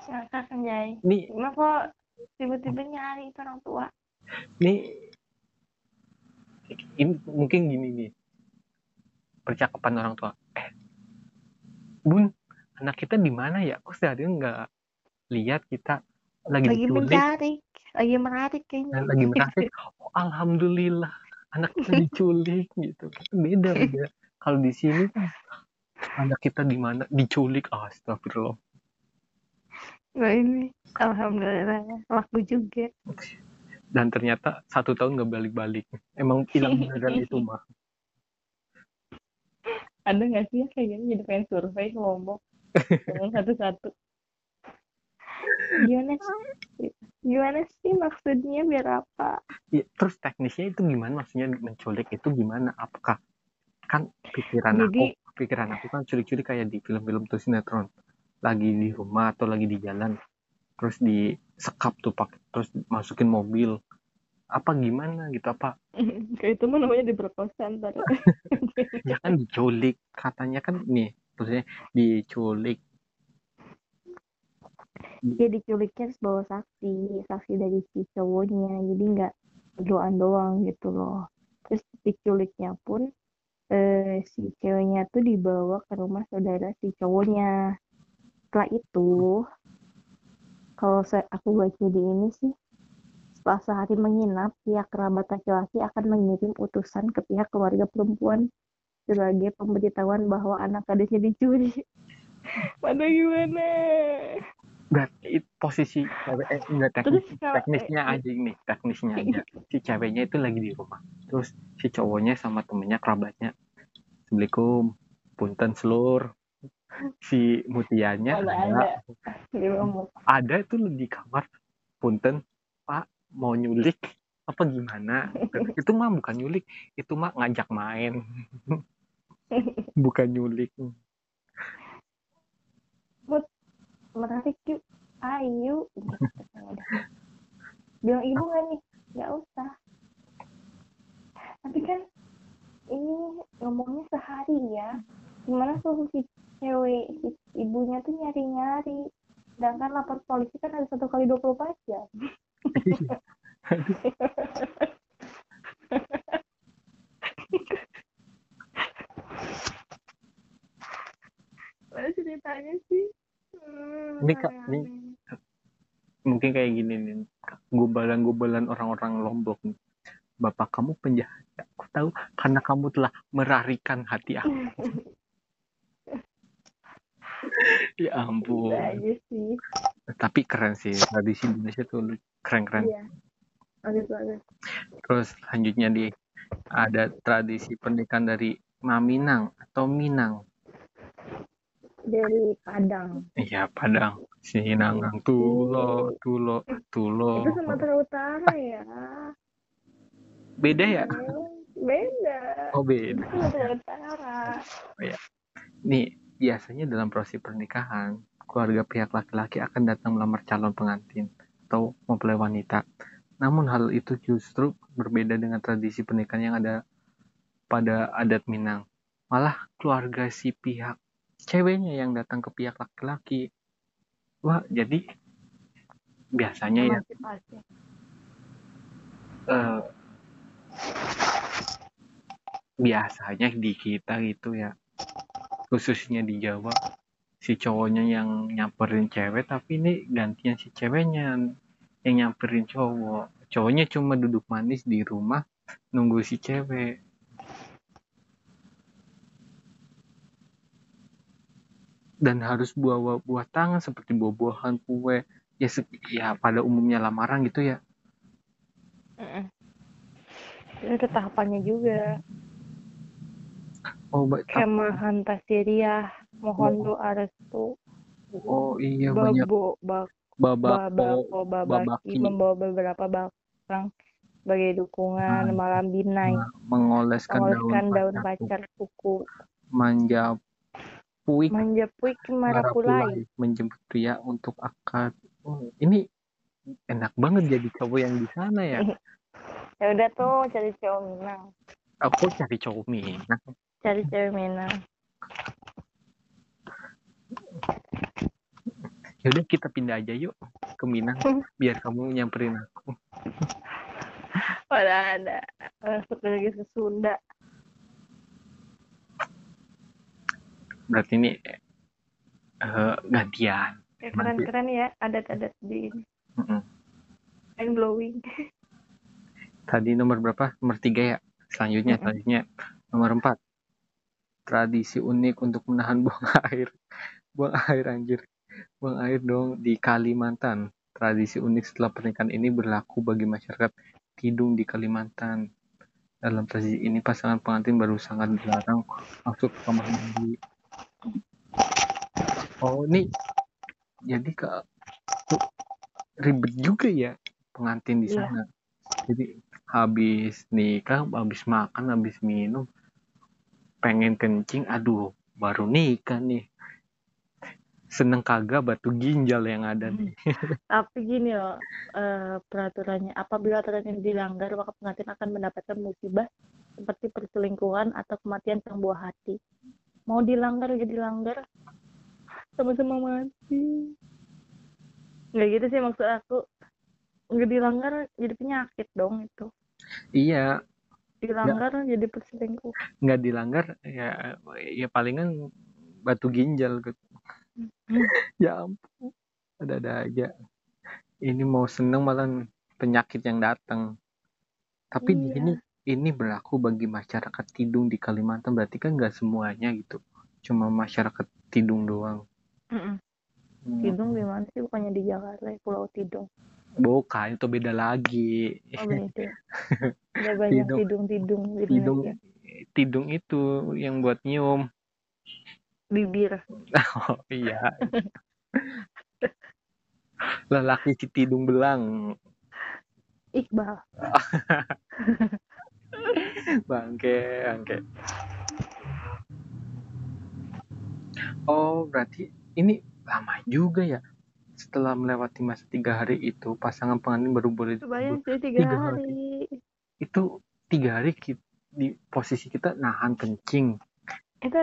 Ngakak Jai. Nih, kok tiba-tiba nyari orang tua? Nih, ini mungkin gini nih. Percakapan orang tua. Eh bun anak kita di mana ya? Kok sehari nggak lihat kita? Lagi lagi mencari lagi menarik kayaknya. Lagi menarik. Oh, alhamdulillah anak kita diculik gitu. Beda beda. Kalau di sini kan anak kita di mana? Diculik. Astagfirullah nah ini. Alhamdulillah laku juga. Dan ternyata satu tahun nggak balik-balik. Emang hilang beneran itu mah ada nggak sih kayak gini? Jadi pengen survei ke lombok. Satu-satu. Gimana sih? Gimana sih maksudnya? Biar apa? Ya, terus teknisnya itu gimana? Maksudnya menculik itu gimana? Apakah kan pikiran jadi, aku pikiran aku kan culik-culik kayak di film-film tuh sinetron lagi di rumah atau lagi di jalan terus disekap tuh pakai terus masukin mobil. Apa gimana gitu apa? Kayak itu mah namanya diperkosa ntar. Ya kan diculik katanya kan nih terusnya diculik. Ya diculiknya harus bawa saksi saksi dari si cowoknya jadi nggak doan doang gitu loh. Terus diculiknya pun eh, si ceweknya tuh dibawa ke rumah saudara si cowoknya setelah itu kalau saya aku baca di ini sih setelah sehari menginap, pihak kerabat laki-laki akan mengirim utusan ke pihak keluarga perempuan sebagai pemberitahuan bahwa anak gadisnya dicuri. Pada gimana? Berarti posisi cewek eh, enggak teknis, Terus, teknisnya eh, aja ini, teknisnya aja. Si ceweknya itu lagi di rumah. Terus si cowoknya sama temennya kerabatnya. Assalamualaikum, punten seluruh si mutianya ada, ada. ada. itu di kamar. Punten pak mau nyulik apa gimana? Itu mah bukan nyulik itu mah ngajak main. Bukan nyulik. But, menarik yuk ayo bilang ibu nggak nih? Nggak usah. Tapi kan ini ngomongnya sehari ya. Gimana solusi cewek ibunya tuh nyari-nyari sedangkan lapor polisi kan ada satu kali 24 jam Mana ceritanya sih? Hmm, ini kak, ini mungkin kayak gini nih, gubalan-gubalan orang-orang Lombok nih. Bapak kamu penjahat. Aku tahu karena kamu telah merarikan hati aku. ya ampun. Aja sih. Tapi keren sih tradisi Indonesia tuh keren-keren. Iya. Bagus. Terus selanjutnya di ada tradisi pernikahan dari Maminang atau Minang. Dari Padang. Iya Padang. Sinangang Tulo, Tulo, Tulo. Itu Sumatera Utara ya. Beda ya? Beda. Oh beda. Sumatera Utara. Oh, ya. Nih biasanya dalam proses pernikahan keluarga pihak laki-laki akan datang melamar calon pengantin atau mempelai wanita. Namun hal itu justru berbeda dengan tradisi pernikahan yang ada pada adat Minang. Malah keluarga si pihak ceweknya yang datang ke pihak laki-laki. Wah jadi biasanya ya. Emansipasi eh, biasanya di kita gitu ya khususnya di Jawa si cowoknya yang nyamperin cewek tapi ini gantian si ceweknya yang nyamperin cowok. Cowoknya cuma duduk manis di rumah nunggu si cewek. Dan harus bawa buah tangan seperti buah-buahan kue. Ya ya pada umumnya lamaran gitu ya. Itu ada tahapannya juga oh ba- tap- kemahan tasiriah mohon doa restu. Oh iya banyak babo bak babako babako babaki babaki. membawa beberapa barang sebagai dukungan Nah, malam binai nah, mengoleskan daun mengoleskan daun pacar kuku. Manja puik menjepuik marapulai marapulai menjemput pria untuk akad. Oh, ini enak banget jadi cowok yang di sana ya. Ya udah tuh cari cewek Minang. Aku cari cowok Minang cari cewek Minang yaudah kita pindah aja yuk ke Minang biar kamu nyamperin aku. Pada ada. Masuk lagi ke Sunda. Berarti ini eh, gantian. Ya, keren-keren ya adat-adat di ini. Mm-mm. mind blowing. Tadi nomor berapa? Nomor tiga ya? Selanjutnya Mm-mm. selanjutnya. Nomor empat tradisi unik untuk menahan buang air. Buang air anjir. Buang air dong di Kalimantan. Tradisi unik setelah pernikahan ini berlaku bagi masyarakat Tidung di Kalimantan. Dalam tradisi ini pasangan pengantin baru sangat dilarang masuk ke kamar mandi. Oh ini jadi ke ribet juga ya pengantin di Iya. sana. Jadi habis nikah habis makan habis minum pengen kencing aduh baru nikah nih. Seneng kagak batu ginjal yang ada nih. Tapi gini loh eh, peraturannya apabila aturan ini dilanggar maka pengantin akan mendapatkan musibah seperti perselingkuhan atau kematian sang buah hati. Mau dilanggar gak dilanggar sama-sama mati. Nggak gitu sih maksud aku. Nggak dilanggar jadi penyakit dong itu. Iya dilanggar jadi perselingkuh. Nggak dilanggar ya ya palingan batu ginjal gitu. Ya ampun ada-ada aja. Ini mau seneng malah penyakit yang datang. Tapi di Iya. sini ini berlaku bagi masyarakat Tidung di Kalimantan. Berarti kan nggak semuanya gitu. Cuma masyarakat Tidung doang. Mm-mm. Hmm. Tidung di mana sih? Bukannya di Jakarta ya Pulau Tidung bukan itu beda lagi. Oh beda ada banyak Tidung. tidung-tidung di Tidung. Indonesia Tidung itu yang buat nyium. Bibir. Oh iya. Lelaki si Tidung belang. Iqbal. Bangke bangke. Oh berarti ini lama juga ya setelah melewati masa tiga hari itu pasangan pengantin baru boleh sih tiga, Tiga hari. itu tiga hari ki- di posisi kita nahan kencing Itu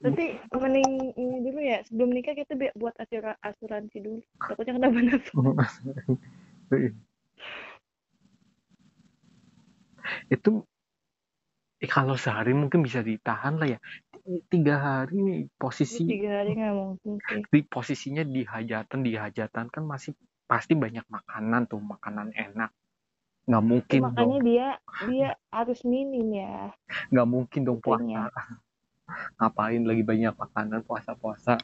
berarti mending ini dulu ya sebelum nikah kita buat asura, asuransi dulu. Takutnya kenapa-napa. itu eh, kalau sehari mungkin bisa ditahan lah ya tiga hari nih posisi Tiga hari nggak mungkin sih. di posisinya di hajatan di hajatan kan masih pasti banyak makanan tuh makanan enak nggak mungkin Makanya dong dia dia harus minim ya. nggak mungkin dong Makanya. puasa ngapain lagi banyak makanan puasa puasa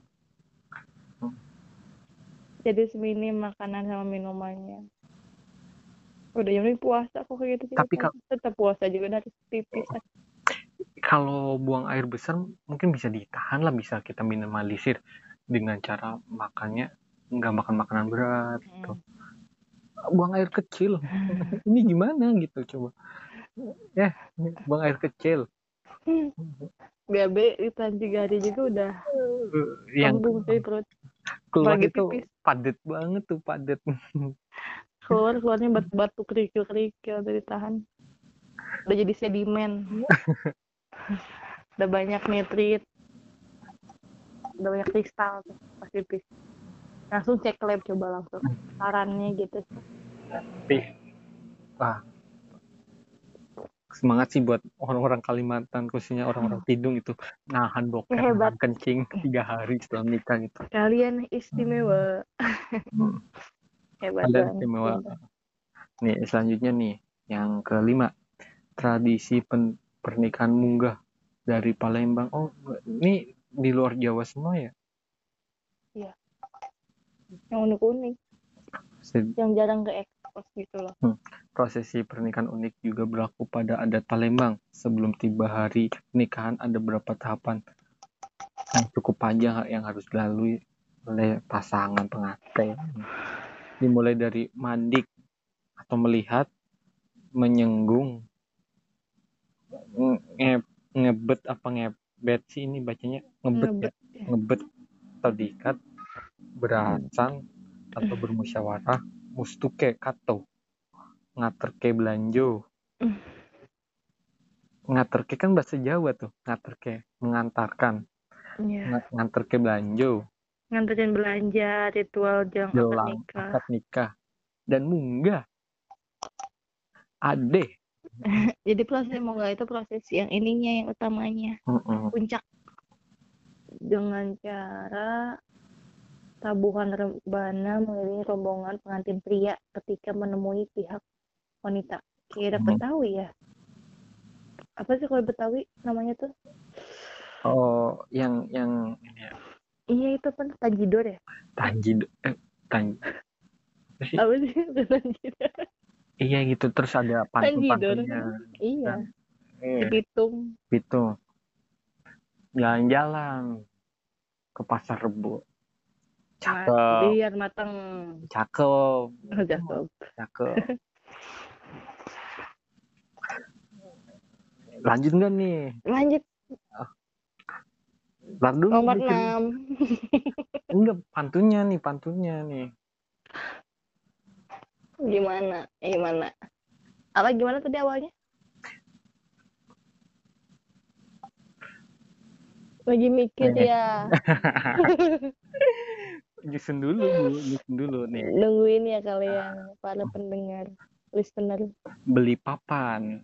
Jadi seminim makanan sama minumannya. Udah yang puasa kok kayak gitu. Tapi Tetap- tetap puasa juga dari pipis. kalau buang air besar mungkin bisa ditahan lah bisa kita minimalisir dengan cara makannya nggak makan makanan berat gitu. Hmm. buang air kecil ini gimana gitu coba ya buang air kecil BAB ditahan tiga hari juga udah yang sih perut. keluar itu padet banget tuh padet keluar keluarnya batu batu kerikil kerikil dari tahan udah jadi sedimen. Udah banyak nitrit. Udah banyak kristal tuh pas pipis langsung cek lab coba langsung. Sarannya gitu. Tapi wah. Semangat sih buat orang-orang Kalimantan khususnya orang-orang Tidung itu. Nahan Hebat. nahan kencing tiga hari setelah nikah gitu. Kalian istimewa. Hmm. Hebat Ada banget istimewa. Nih, selanjutnya nih, yang kelima, tradisi pen- pernikahan munggah dari Palembang. Oh, ini di luar Jawa semua ya? yang unik-unik yang jarang ke ekspos gitu loh Prosesi pernikahan unik juga berlaku pada adat Palembang. Sebelum tiba hari pernikahan ada beberapa tahapan yang cukup panjang yang harus dilalui oleh pasangan pengantin. Dimulai dari mandik atau melihat, menyenggung, nge- ngebet apa ngebet sih ini bacanya? Ngebet ya? ngebet ngebet atau diikat berasan atau bermusyawarah mustuke kato. Ngaterke belanjo. Ngaterke kan bahasa Jawa tuh ngaterke mengantarkan. Nga- nganterke belanjo nganterin belanja ritual jam akad nikah akad nikah. dan munggah. Ade. Jadi proses munggah itu proses yang ininya yang utamanya. Mm-mm. puncak. Dengan cara tabuhan rebana mengiringi rombongan pengantin pria ketika menemui pihak wanita. Kira Hmm. Betawi ya? Apa sih kalau Betawi namanya tuh? Oh yang yang ini ya, iya itu apa? Tanjidor ya? Tanjid eh, tan apa sih? apa sih? Tanjidor. Iya gitu terus ada Tanjidor. pantun-pantunnya iya eh, dihitung gitu jalan-jalan ke pasar rebo. Cakep. Biar matang cakep. Cakep. Cakep. Lanjut nggak nih? Lanjut Ntar dulu nomor bikin. 6 enggak pantunnya nih pantunnya nih. Gimana? Eh, gimana? Apa gimana tadi awalnya? Lagi mikir ya. Nyusun dulu Bu. nyusun dulu nih. Nungguin ya kalian para pendengar listener. Beli papan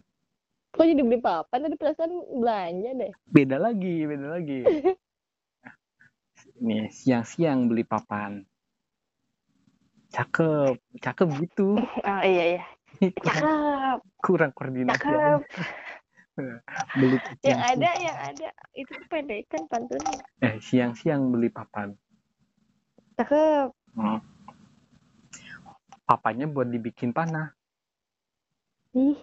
kok jadi beli papan? Tadi perasaan belanja deh. Beda lagi beda lagi. Nih siang-siang beli papan. Cakep cakep gitu. Ah iya iya. Kurang, cakep. kurang koordinasi cakep. beli yang siang- ada yang ada. Itu pendekan pantunnya. Eh siang-siang beli papan. Cakep. Hmm. papannya buat dibikin panah. Ih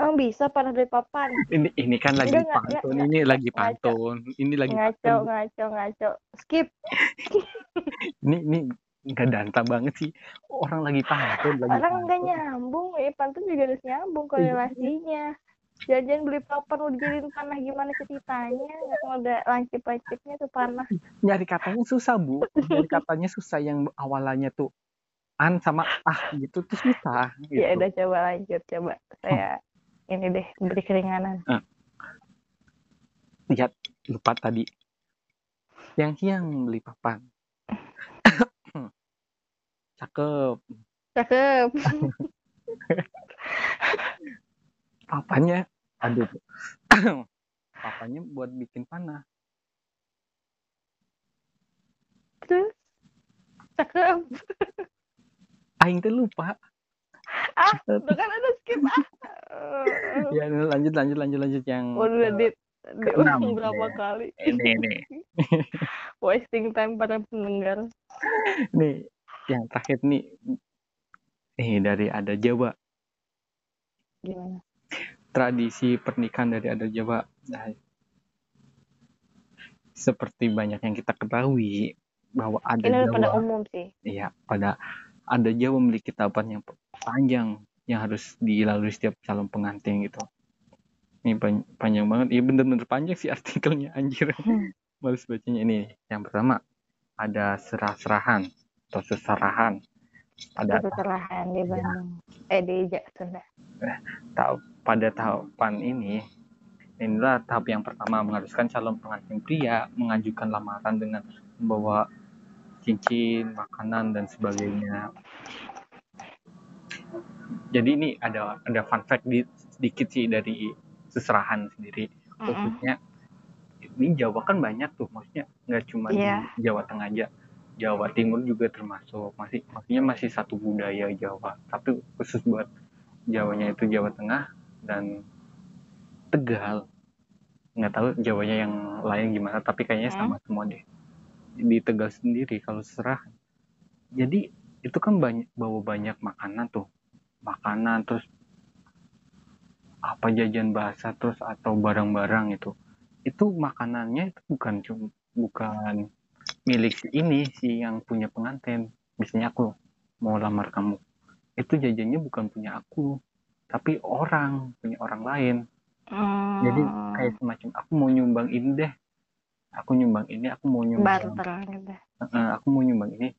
emang bisa panah dari papan? Ini ini kan lagi Enggak, enggak, pantun enggak, ini lagi ngaco. pantun. Ini lagi ngaco pantun. ngaco ngaco. Skip. Ini ini nggak danta banget sih. Orang lagi pantun lagi orang nggak pantun. nyambung ya. Pantun juga harus nyambung korelasinya jangan beli papan udah dijadiin panah gimana ceritanya? Nggak ada lancip-lancipnya tuh panah. Nyari katanya susah bu. Nyari katanya susah yang awalannya tuh an sama ah gitu tuh susah gitu. ya udah coba lanjut coba saya ini deh beri keringanan. Lihat lupa tadi. Siang-siang beli papan. Cakep. Cakep. Papannya aduh. Papannya buat bikin panah. Terus? Cakep. Aing teh lupa. Ah tuh kan ada skip ah ya lanjut lanjut lanjut lanjut yang udah di diulang berapa ya. kali? Ini ini wasting time para pendengar. Nih yang terakhir nih nih dari ada Jawa. Gimana? Tradisi pernikahan dari adat Jawa. Nah, seperti banyak yang kita ketahui bahwa ada ini udah pada Jawa umum sih. Ya pada ada Jawa memiliki tahapan yang panjang yang harus dilalui setiap calon pengantin gitu. Ini pan- panjang banget. Iya bener-bener panjang sih artikelnya anjir. Hmm. males bacanya. Ini yang pertama ada serah-serahan atau seserahan. Pada kesalahan di Bandung. Eh di Ja- Sunda. Tahu pada tahapan ini inilah tahap yang pertama mengharuskan calon pengantin pria mengajukan lamaran dengan membawa cincin, makanan dan sebagainya. Jadi ini ada ada fun fact di, sedikit sih dari seserahan sendiri. Khususnya ini Jawa kan banyak tuh, maksudnya nggak cuma Iya. di Jawa Tengah aja. Jawa Timur juga termasuk masih maksudnya masih satu budaya Jawa tapi khusus buat Jawanya itu Jawa Tengah dan Tegal nggak tahu Jawanya yang lain gimana tapi kayaknya sama semua deh di Tegal sendiri kalau serah jadi itu kan banyak bawa banyak makanan tuh makanan terus apa jajan bahasa terus atau barang-barang itu. Itu makanannya itu bukan cuma bukan milik si ini si yang punya pengantin. Misalnya aku mau lamar kamu. Itu jajannya bukan punya aku tapi orang punya orang lain. Hmm. jadi kayak semacam aku mau nyumbang ini deh. Aku nyumbang ini aku mau nyumbang barter gitu. Aku mau nyumbang ini.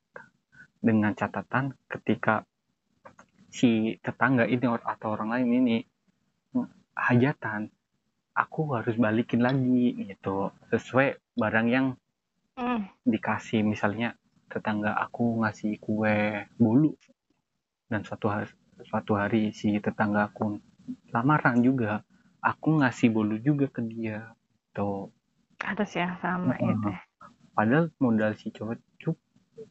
Dengan catatan ketika si tetangga ini atau orang lain ini mm, hajatan aku harus balikin lagi gitu sesuai barang yang Hmm. dikasih misalnya tetangga aku ngasih kue bolu dan suatu hari suatu hari si tetangga aku lamaran juga aku ngasih bolu juga ke dia tuh Harus yang sama Heeh. gitu. padahal modal si cowok tuh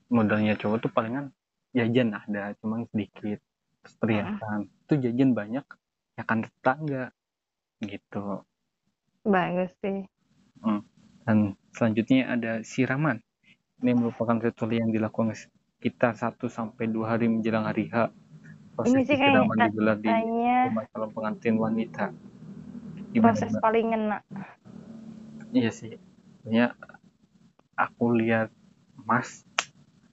modalnya cowok tuh palingan jajan ada cuma sedikit Perhiasan itu jajan banyak ya kan tetangga gitu. Bagus sih. dan selanjutnya ada siraman. Ini merupakan ritual yang dilakukan kita 1 sampai dua hari menjelang hari H. Proses Ini sih kayak siraman digelar di rumah calon pengantin wanita. Gimana proses Mbak? paling ngena. iya sih. Sebenarnya aku lihat mas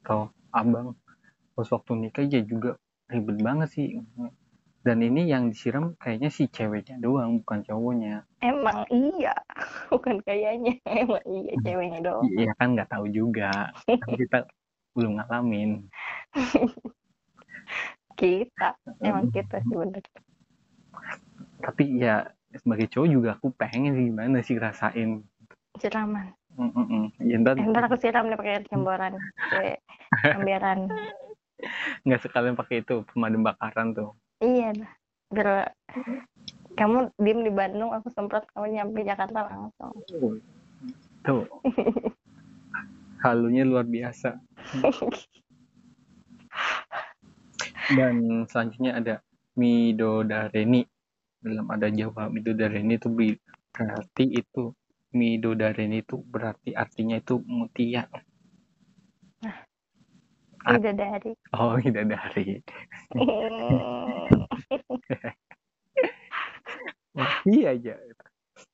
atau abang pas waktu nikah ya juga ribet banget sih dan ini yang disiram kayaknya si ceweknya doang bukan cowoknya Emang iya, bukan kayaknya. Emang iya ceweknya doang. iya kan nggak tahu juga kan kita belum ngalamin Kita, emang kita sih bener. tapi ya sebagai cowok juga aku pengen sih gimana sih rasain Siraman. Mm, mm, mm. ya ntar Eh, ntar aku siram nih pakai air cemboran. Kayak ambiaran. Nggak sekalian pakai itu pemadam bakaran tuh. Iya dah. Biar kamu diem di Bandung, aku semprot kamu nyampe Jakarta langsung. tuh. Halunya luar biasa. Dan selanjutnya ada Midodareni. Dalam ada Jawa Midodareni itu berarti itu Midodareni itu berarti artinya itu mutia At- Udah dari. oh bidadari. Iya aja.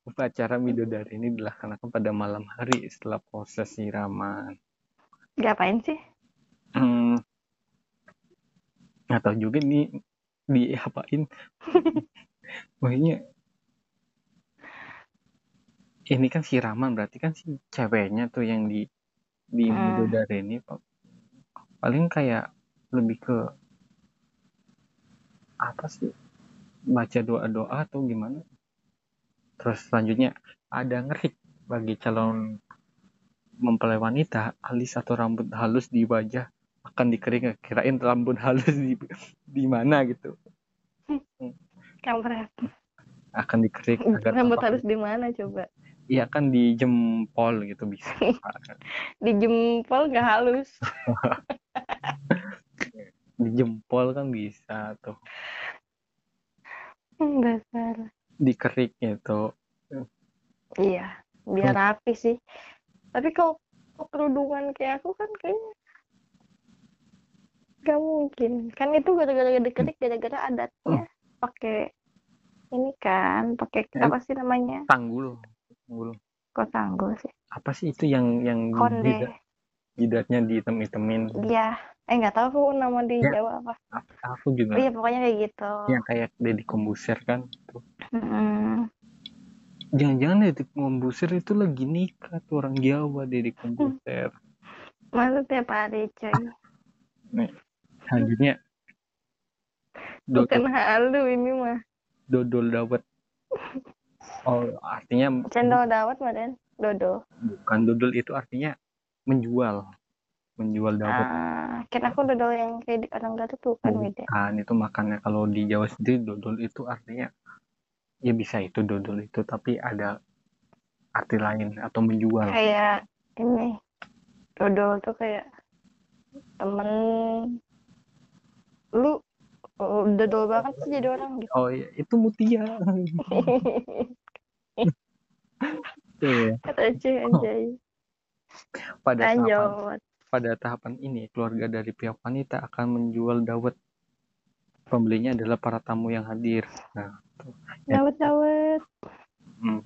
Upacara Midodari ini dilaksanakan pada malam hari setelah proses siraman. Ngapain sih? hmm, tahu juga nih diapain maksudnya ini kan siraman berarti kan si ceweknya tuh yang di di Hmm. Ini paling kayak lebih ke apa sih baca doa-doa atau gimana terus selanjutnya ada ngerik bagi calon mempelai wanita alis atau rambut halus di wajah akan dikering kirain rambut halus di di mana gitu Kampret. akan dikerik agar Rambut tampak- harus di mana coba? iya kan di jempol gitu bisa Di jempol nggak halus. di jempol kan bisa tuh Hmm, Dasar. dikerik gitu Iya, biar rapi sih. Tapi kalau kerudungan kayak aku kan kayaknya gak mungkin. Kan itu gara-gara dikerik gara-gara adatnya pakai ini kan, pakai Ya. apa sih namanya? tanggul tanggul Kok tanggul sih? apa sih itu yang yang Konde. jidat- jidatnya dihitam-hitamin Iya. Eh nggak tahu aku nama di Ya. Jawa apa. Aku juga Oh iya pokoknya kayak gitu. yang kayak Deddy Kombuser kan tuh Mm-mm. jangan-jangan Deddy Kombuser itu lagi nikah tuh orang Jawa Deddy Kombuser Masa tiap hari coy. selanjutnya Bukan dodol, halu ini mah. dodol dawet oh artinya cendol dawet maden dodol bukan dodol itu artinya menjual menjual dawet ah kan aku dodol yang kayak di orang Garut tuh kan beda bukan itu makannya kalau di Jawa sendiri dodol itu artinya ya bisa itu dodol itu tapi ada arti lain atau menjual. Kayak ini dodol tuh kayak temen lu oh, dodol banget sih jadi orang gitu. Oh iya itu mutia. Tuh ya. kata cuy anjay. Pada lanjut pada tahapan ini keluarga dari pihak wanita akan menjual dawet. Pembelinya adalah para tamu yang hadir. Nah. Ya, dawet dawet. Hmm.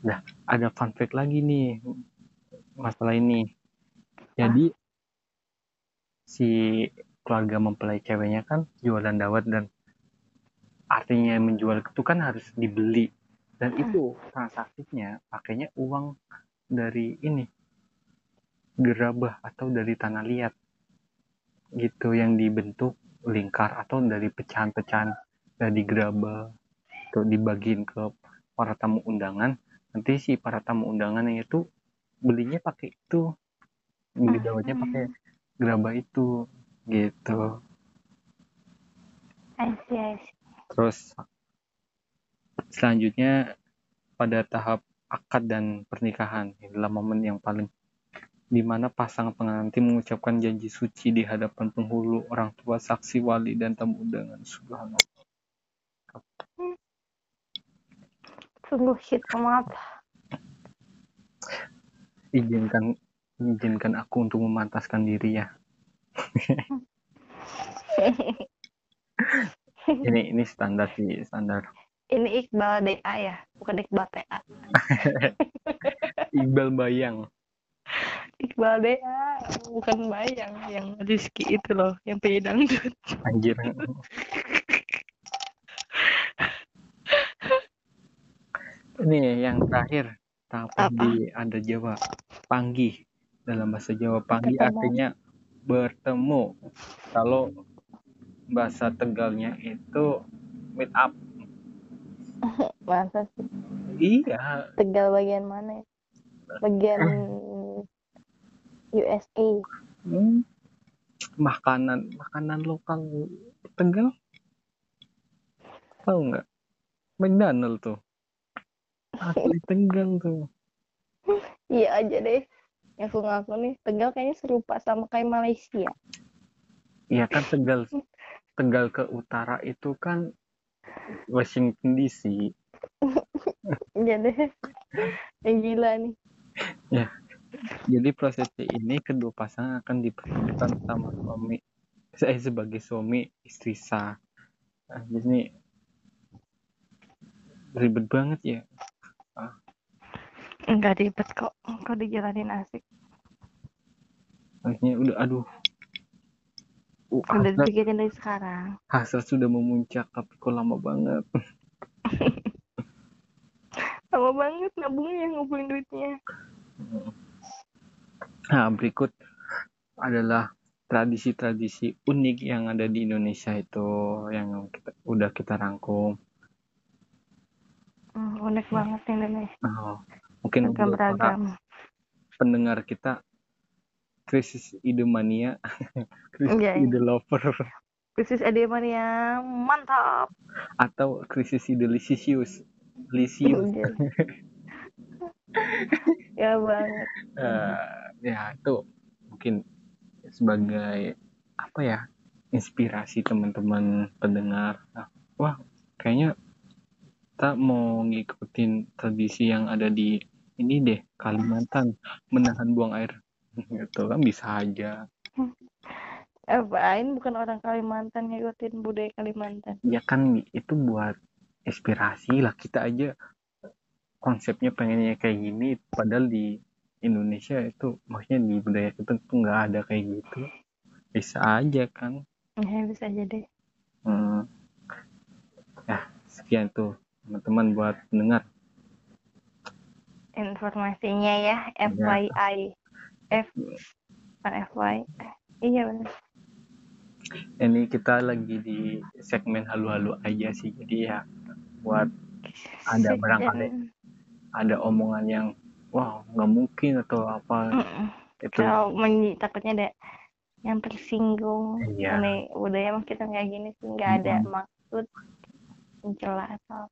nah ada fun fact lagi nih masalah ini. Jadi si keluarga mempelai ceweknya kan jualan dawet dan artinya menjual itu kan harus dibeli. Dan Hmm. itu transaksinya pakainya uang dari ini gerabah atau dari tanah liat gitu yang dibentuk lingkar atau dari pecahan-pecahan dari gerabah tuh dibagiin ke para tamu undangan. Nanti si para tamu undangannya itu belinya pakai itu beli dawetnya pakai gerabah itu gitu. Terus selanjutnya pada tahap akad dan pernikahan inilah momen yang paling di mana pasangan pengantin mengucapkan janji suci di hadapan penghulu orang tua saksi wali dan tamu undangan subhanallah. Sungguh shit amat. Izinkan izinkan aku untuk memantaskan diri ya. Ini ini standar sih standar. Ini Iqbal DA ya bukan Iqbal TA Iqbal Bayang Iqbal DA bukan bayang yang Rizky itu loh yang penyanyi dangdut. Anjir. Ini yang terakhir tahap Apa? di ada Jawa panggih dalam bahasa Jawa panggih Ketemu. artinya bertemu. Kalau bahasa Tegalnya itu meet up. Masa sih? Iya. Tegal bagian mana ya? Bagian USA hmm, makanan makanan lokal Tegal? Tahu nggak? McDonald tuh. Asli Tegal tuh. Iya aja deh. Ngaku-ngaku nih Tegal kayaknya serupa sama kayak Malaysia. Iya kan Tegal Tegal ke utara itu kan Washington DC iya deh. Yang gila nih Jadi prosesi ini kedua pasangan akan dipertemukan sama suami saya sebagai suami istri sah. Nah, jadi ribet banget ya. enggak ribet kok kok dijalanin asik Akhirnya udah aduh. Uh, udah hasrat, dipikirin dari sekarang hasrat sudah memuncak tapi kok lama banget. lama banget nabungnya ngumpulin duitnya Nah, berikut adalah tradisi-tradisi unik yang ada di Indonesia itu yang kita, udah kita rangkum. hmm, unik banget Indonesia Oh, mungkin agak beragam pendengar kita krisis idemania, krisis Iya, iya. ide lover krisis edemania mantap atau krisis ide lisius. Lisius. Anjir. ya banget Eh, ya itu mungkin sebagai apa ya inspirasi teman-teman pendengar. Nah, wah kayaknya kita mau ngikutin tradisi yang ada di ini deh Kalimantan. Menahan buang air. Gitu kan bisa aja. Apain bukan orang Kalimantan ngikutin budaya Kalimantan. Ya kan itu buat inspirasi lah. Kita aja konsepnya pengennya kayak gini padahal di Indonesia itu maksudnya di budaya kita tuh nggak ada kayak gitu. Bisa aja kan. Ya bisa aja deh. Hmm. Ya, sekian tuh teman-teman buat pendengar. informasinya ya FYI F bukan FY iya benar Ini kita lagi di segmen halu-halu aja sih. Jadi ya buat ada barangkali ada omongan yang wow nggak mungkin atau apa Mm-mm. itu kalau menyi- takutnya ada yang tersinggung Iya. Ini budaya emang kita nggak gini sih nggak ada Mm-mm. maksud mencela atau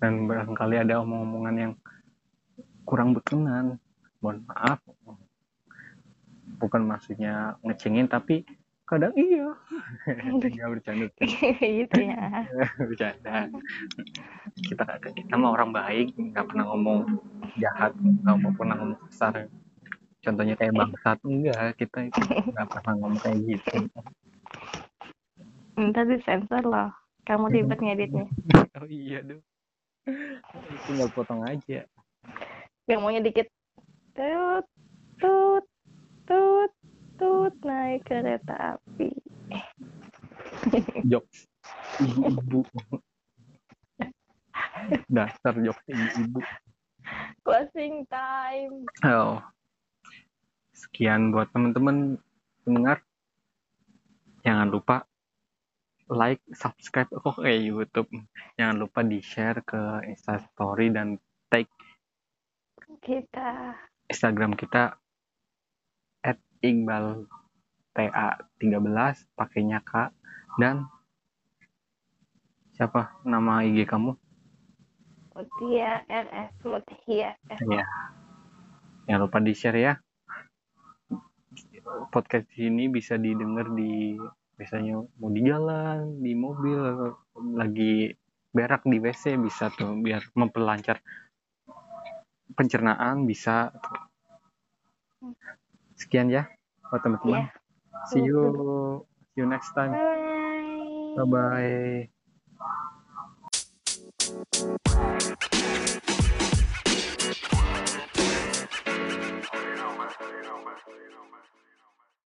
dan barangkali ada omong-omongan yang kurang berkenan mohon maaf bukan maksudnya ngecengin tapi kadang iya. Nggak bercanda gitu ya. Bercanda. Kita kita mah orang baik nggak pernah ngomong jahat nggak mau pernah ngomong kasar. Contohnya kayak bangsat enggak kita itu nggak pernah ngomong kayak gitu. Minta disensor loh. Kamu ribet ngeditnya. Oh iya dong tinggal potong aja. Yang maunya dikit tut tut naik kereta api. Jokes ibu-ibu. Dasar jokes ibu-ibu. Closing time. Oh sekian buat teman-teman pendengar. Jangan lupa like subscribe kok kayak YouTube. Jangan lupa di share ke Instastory dan tag kita Instagram kita Iqbal TA 13 pakainya K dan siapa nama IG kamu? Mutia RS Mutia ya jangan lupa di share ya. Podcast ini bisa didengar di biasanya mau di jalan di mobil lagi berak di WC bisa tuh biar memperlancar pencernaan bisa Sekian ya buat teman-teman. Yeah. See you see you next time. Bye bye. bye, -bye.